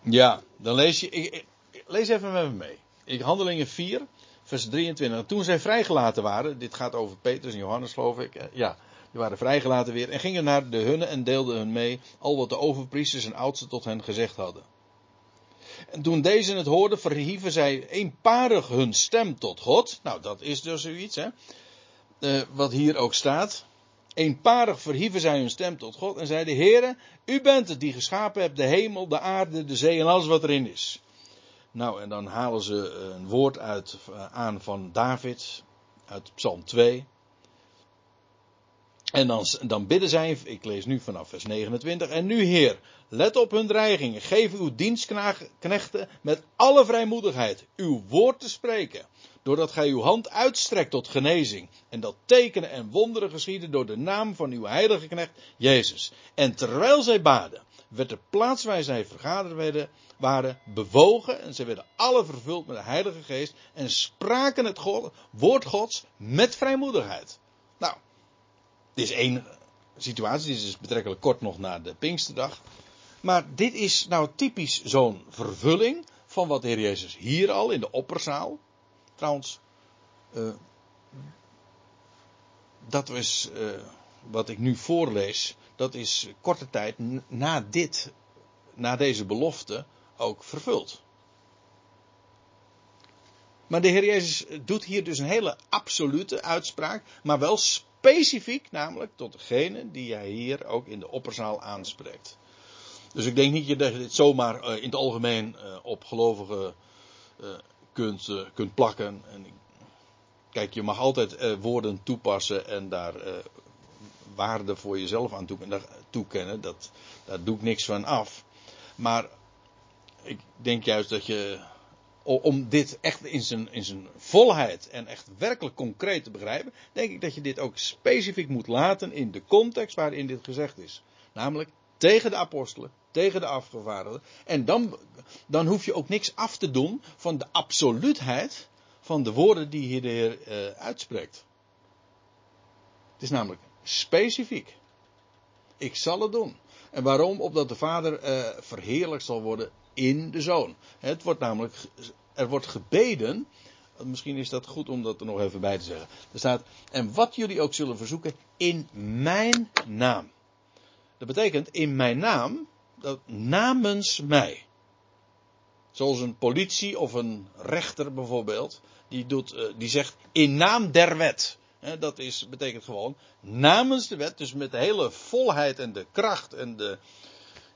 ja, dan lees je. Ik, lees even met me mee. In Handelingen 4, vers 23. Toen zij vrijgelaten waren, dit gaat over Petrus en Johannes geloof ik. Eh, ja, die waren vrijgelaten weer en gingen naar de hunne en deelden hun mee al wat de overpriesters en oudsten tot hen gezegd hadden. En toen deze het hoorden, verhieven zij eenparig hun stem tot God. Nou, dat is dus zoiets, hè. Uh, wat hier ook staat. Eenparig verhieven zij hun stem tot God en zeiden: Heere, u bent het die geschapen hebt de hemel, de aarde, de zee en alles wat erin is. Nou, en dan halen ze een woord uit, eh, aan van David, uit Psalm 2. En dan, dan bidden zij, ik lees nu vanaf vers 29. En nu, Heer, let op hun dreigingen. Geef uw dienstknechten met alle vrijmoedigheid uw woord te spreken. Doordat gij uw hand uitstrekt tot genezing. En dat tekenen en wonderen geschieden door de naam van uw heilige knecht Jezus. En terwijl zij baden, werd de plaats waar zij vergaderd werden, waren bewogen en ze werden alle vervuld met de Heilige Geest en spraken het woord Gods met vrijmoedigheid. Nou, dit is één situatie, dit is betrekkelijk kort nog na de Pinksterdag. Maar dit is nou typisch zo'n vervulling van wat de Heer Jezus hier al in de opperzaal. Trouwens, uh, dat is uh, wat ik nu voorlees. Dat is korte tijd na dit, na deze belofte, ook vervuld. Maar de Heer Jezus doet hier dus een hele absolute uitspraak, maar wel specifiek, namelijk tot degene die hij hier ook in de opperzaal aanspreekt. Dus ik denk niet dat je dit zomaar uh, in het algemeen uh, op gelovigen uh, kunt, kunt plakken. En, kijk, je mag altijd woorden toepassen en daar waarde voor jezelf aan toekennen. Dat, daar doe ik niks van af. Maar ik denk juist dat je, om dit echt in zijn, in zijn volheid en echt werkelijk concreet te begrijpen, denk ik dat je dit ook specifiek moet laten in de context waarin dit gezegd is. Namelijk tegen de apostelen, tegen de afgevaardigden. En dan, dan hoef je ook niks af te doen van de absoluutheid van de woorden die hier de Heer uh, uitspreekt. Het is namelijk specifiek. Ik zal het doen. En waarom? Opdat de Vader uh, verheerlijkt zal worden in de zoon. Het wordt namelijk, er wordt gebeden. Misschien is dat goed om dat er nog even bij te zeggen. Er staat, en wat jullie ook zullen verzoeken, in mijn naam. Dat betekent in mijn naam, dat namens mij. Zoals een politie of een rechter bijvoorbeeld, die, doet, eh, die zegt in naam der wet. Dat is, betekent gewoon namens de wet, dus met de hele volheid en de kracht en de,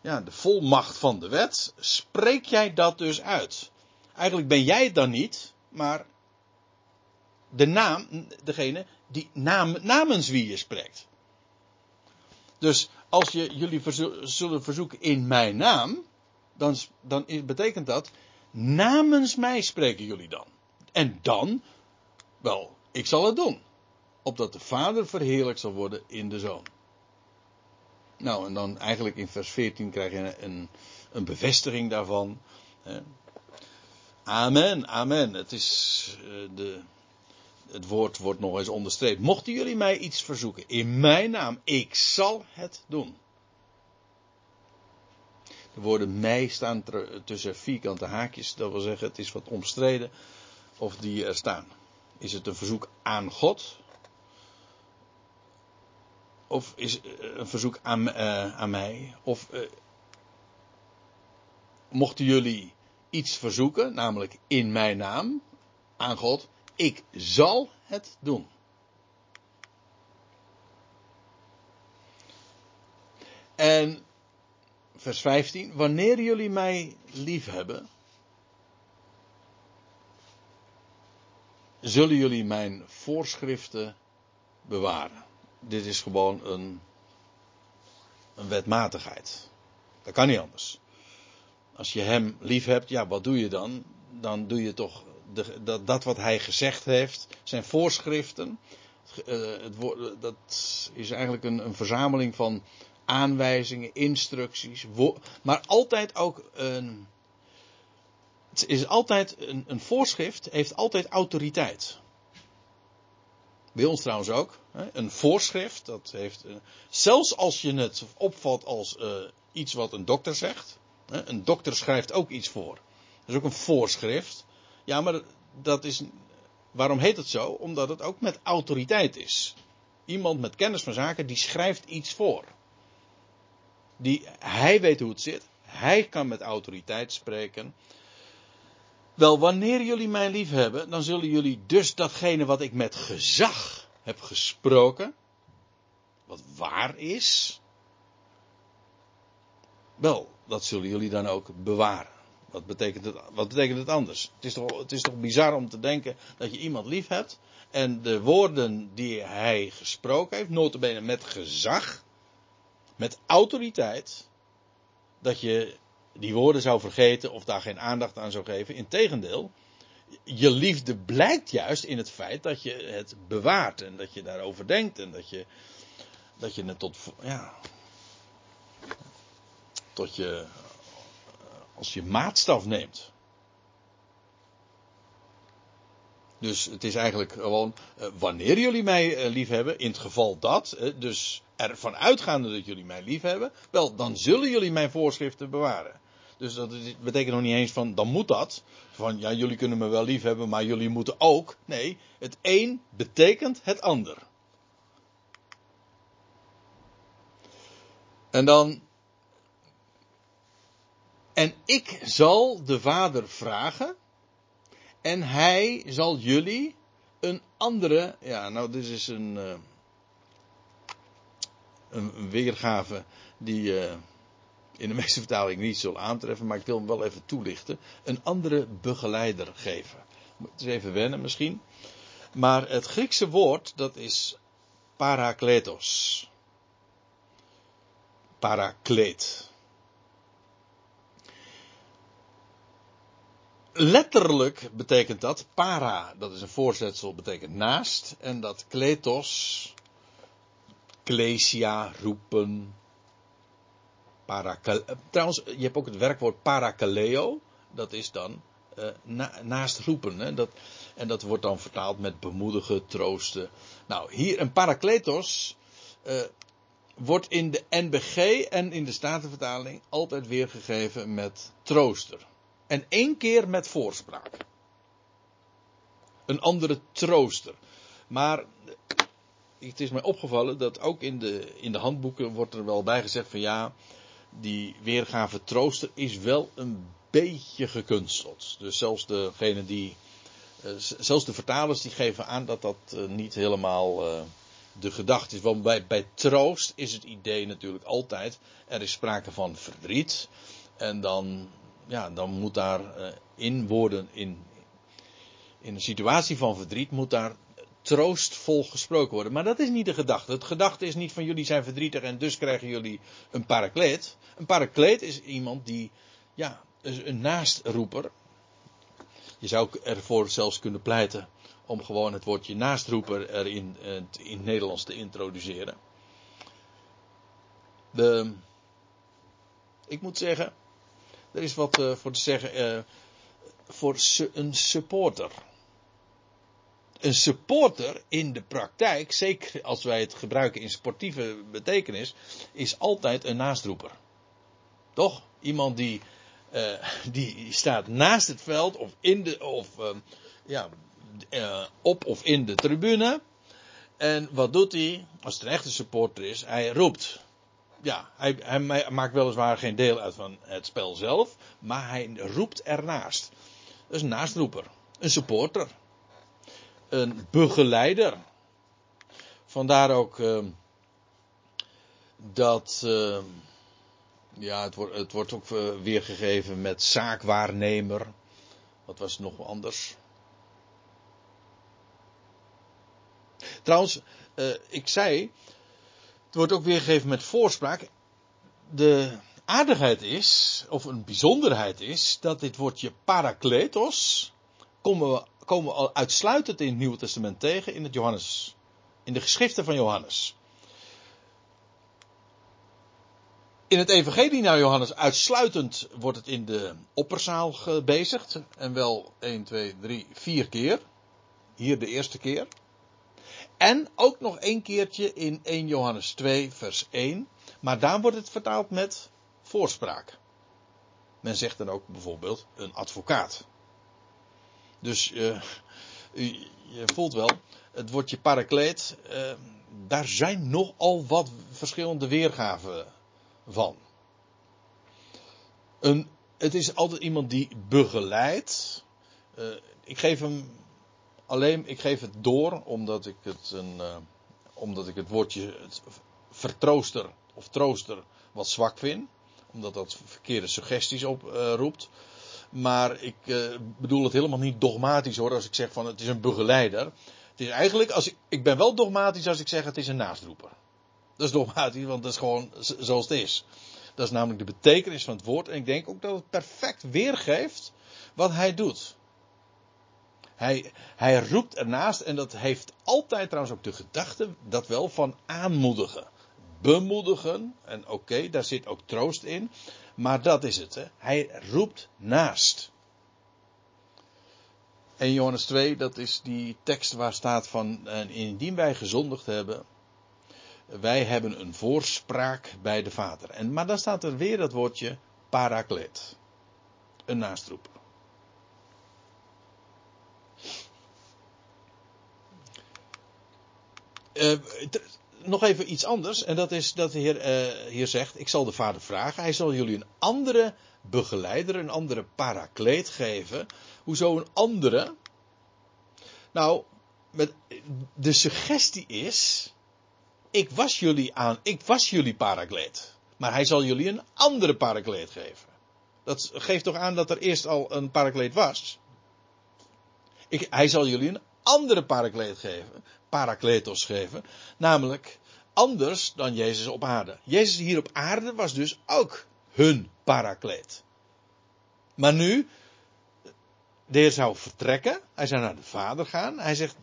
ja, de volmacht van de wet, spreek jij dat dus uit. Eigenlijk ben jij het dan niet, maar de naam, degene die namens wie je spreekt. Dus als je jullie zullen verzoeken in mijn naam, dan, dan betekent dat namens mij spreken jullie dan. En dan, wel, ik zal het doen. Opdat de Vader verheerlijk zal worden in de Zoon. Nou, en dan eigenlijk in vers 14 krijg je een, een bevestiging daarvan. Amen, amen. Het is eh, de, het woord wordt nog eens onderstreept. Mochten jullie mij iets verzoeken in mijn naam, ik zal het doen. De woorden mij staan tussen vierkante haakjes. Dat wil zeggen, het is wat omstreden of die er staan. Is het een verzoek aan God? Of is een verzoek aan, uh, aan mij? Of uh, mochten jullie iets verzoeken, namelijk in mijn naam, aan God, ik zal het doen. En vers 15, wanneer jullie mij lief hebben, zullen jullie mijn voorschriften bewaren. Dit is gewoon een, een wetmatigheid. Dat kan niet anders. Als je hem lief hebt, ja, wat doe je dan? Dan doe je toch de, dat, dat wat hij gezegd heeft, zijn voorschriften. Uh, het dat is eigenlijk een, een verzameling van aanwijzingen, instructies, maar altijd ook een. Het is altijd een, een voorschrift, heeft altijd autoriteit. Bij ons trouwens ook. Een voorschrift, dat heeft. Uh, zelfs als je het opvat als uh, iets wat een dokter zegt. Een dokter schrijft ook iets voor. Dat is ook een voorschrift. Ja, maar dat is. Waarom heet het zo? Omdat het ook met autoriteit is. Iemand met kennis van zaken die schrijft iets voor. Die, hij weet hoe het zit. Hij kan met autoriteit spreken. Wel, wanneer jullie mij lief hebben, dan zullen jullie dus datgene wat ik met gezag heb gesproken, wat waar is, wel, dat zullen jullie dan ook bewaren. Wat betekent het, wat betekent het anders? Het is, toch, het is toch bizar om te denken dat je iemand lief hebt en de woorden die hij gesproken heeft, notabene met gezag, met autoriteit, dat je die woorden zou vergeten of daar geen aandacht aan zou geven. Integendeel, je liefde blijkt juist in het feit dat je het bewaart en dat je daarover denkt en dat je, dat je het tot, ja, tot je, als je maatstaf neemt. Dus het is eigenlijk gewoon, eh, wanneer jullie mij eh, lief hebben, in het geval dat, dus ervan uitgaande dat jullie mij lief hebben, wel, dan zullen jullie mijn voorschriften bewaren. Dus dat betekent nog niet eens van, dan moet dat. Van, ja, jullie kunnen me wel lief hebben, maar jullie moeten ook. Nee, het een betekent het ander. En dan. En ik zal de Vader vragen. En hij zal jullie een andere. Ja, nou, dit is een. Uh, een weergave die uh, in de meeste vertalingen niet zal aantreffen, maar ik wil hem wel even toelichten. Een andere begeleider geven. Het is even wennen misschien. Maar het Griekse woord, dat is parakletos. Parakleet. Letterlijk betekent dat, para, dat is een voorzetsel, betekent naast. En dat kletos, Ecclesia, roepen. Parakale, trouwens, je hebt ook het werkwoord parakaleo. Dat is dan na, naast roepen. Hè? Dat, en dat wordt dan vertaald met bemoedigen, troosten. Nou, hier een parakletos uh, wordt in de NBG en in de Statenvertaling altijd weergegeven met trooster. En één keer met voorspraak. Een andere trooster. Maar het is mij opgevallen dat ook in de, in de handboeken wordt er wel bij gezegd van ja, die weergave trooster is wel een beetje gekunsteld. Dus zelfs degene die, uh, zelfs de vertalers die geven aan dat dat uh, niet helemaal uh, de gedachte is. Want bij, bij troost is het idee natuurlijk altijd, er is sprake van verdriet. En dan, ja, dan moet daar in woorden, in, in een situatie van verdriet, moet daar troostvol gesproken worden. Maar dat is niet de gedachte. Het gedachte is niet van jullie zijn verdrietig en dus krijgen jullie een parakleet. Een parakleet is iemand die, ja, een naastruper. Je zou ervoor zelfs kunnen pleiten om gewoon het woordje naastruper er in, eh, het Nederlands te introduceren. De, ik moet zeggen, er is wat uh, voor te zeggen uh, voor een supporter een supporter in de praktijk, zeker als wij het gebruiken in sportieve betekenis, is altijd een naastroeper. Toch? Iemand die, uh, die staat naast het veld of in de, of, uh, ja, uh, op of in de tribune. En wat doet hij? Als het een echte supporter is, hij roept. Ja, hij, hij maakt weliswaar geen deel uit van het spel zelf, maar hij roept ernaast. Dat is een naastroeper, een supporter, een begeleider. Vandaar ook uh, dat, uh, ja, het wordt, het wordt ook uh, weergegeven met zaakwaarnemer. Wat was nog anders? Trouwens, uh, ik zei, het wordt ook weergegeven met voorspraak. De aardigheid is, of een bijzonderheid is, dat dit woordje parakletos komen we, komen we al uitsluitend in het Nieuwe Testament tegen in het Johannes, in de geschriften van Johannes. In het Evangelie naar Johannes uitsluitend wordt het in de opperzaal gebezigd. En wel 1, 2, 3, 4 keer. Hier de eerste keer. En ook nog één keertje in 1 Johannes 2, vers 1. Maar daar wordt het vertaald met voorspraak. Men zegt dan ook bijvoorbeeld een advocaat. Dus uh, u, je voelt wel, het woordje parakleet, uh, daar zijn nogal wat verschillende weergaven van. Een, het is altijd iemand die begeleidt. Uh, ik geef hem alleen, ik geef het door omdat ik het een, omdat ik het woordje het vertrooster of trooster wat zwak vind. Omdat dat verkeerde suggesties oproept. Maar ik bedoel het helemaal niet dogmatisch hoor als ik zeg van het is een begeleider. Het is eigenlijk, als ik, ik ben wel dogmatisch als ik zeg het is een naastroeper. Dat is dogmatisch, want dat is gewoon zoals het is. Dat is namelijk de betekenis van het woord. En ik denk ook dat het perfect weergeeft wat hij doet. Hij, hij roept ernaast, en dat heeft altijd trouwens ook de gedachte, dat wel van aanmoedigen. Bemoedigen, en oké, daar zit ook troost in. Maar dat is het, hè. Hij roept naast. En Johannes 2, dat is die tekst waar staat van, en indien wij gezondigd hebben, wij hebben een voorspraak bij de Vader. En, maar dan staat er weer dat woordje parakleet. Een naastroeper. Uh, nog even iets anders. En dat is dat de Heer uh, hier zegt: Ik zal de Vader vragen. Hij zal jullie een andere begeleider, een andere parakleet geven. Hoezo een andere? Nou, met, de suggestie is ik was jullie aan, ik was jullie parakleet. Maar hij zal jullie een andere parakleet geven. Dat geeft toch aan dat er eerst al een parakleet was. Ik, hij zal jullie een andere parakleet geven, parakletos geven, namelijk anders dan Jezus op aarde. Jezus hier op aarde was dus ook hun parakleet. Maar nu, de Heer zou vertrekken, hij zou naar de Vader gaan, hij zegt,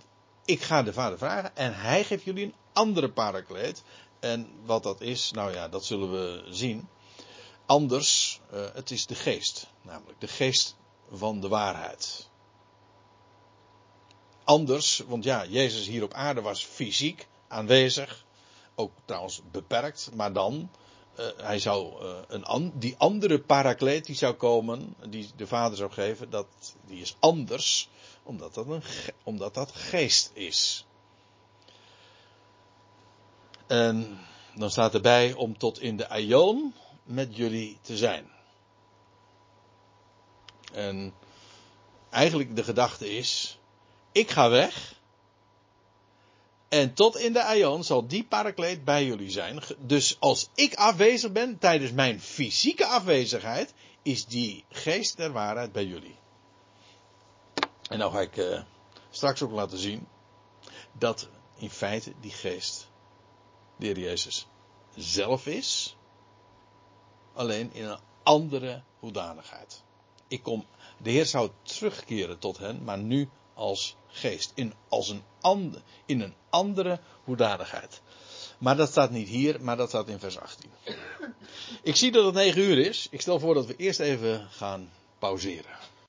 ik ga de Vader vragen en hij geeft jullie een andere parakleet. En wat dat is, nou ja, dat zullen we zien. Anders, uh, het is de geest, namelijk de geest van de waarheid. Anders, want ja, Jezus hier op aarde was fysiek aanwezig, ook trouwens beperkt, maar dan, uh, hij zou uh, een die andere parakleet die zou komen, die de Vader zou geven, dat, die is anders, omdat dat, een, omdat dat geest is. En dan staat erbij om tot in de aion met jullie te zijn. En eigenlijk de gedachte is, ik ga weg. En tot in de aion zal die parakleet bij jullie zijn. Dus als ik afwezig ben tijdens mijn fysieke afwezigheid, is die geest der waarheid bij jullie. En nou ga ik uh, straks ook laten zien dat in feite die geest de Heer Jezus zelf is, alleen in een andere hoedanigheid. Ik kom, de Heer zou terugkeren tot hen, maar nu als geest, in, als een ander, in een andere hoedanigheid. Maar dat staat niet hier, maar dat staat in vers 18. Ik zie dat het 9 uur is. Ik stel voor dat we eerst even gaan pauzeren.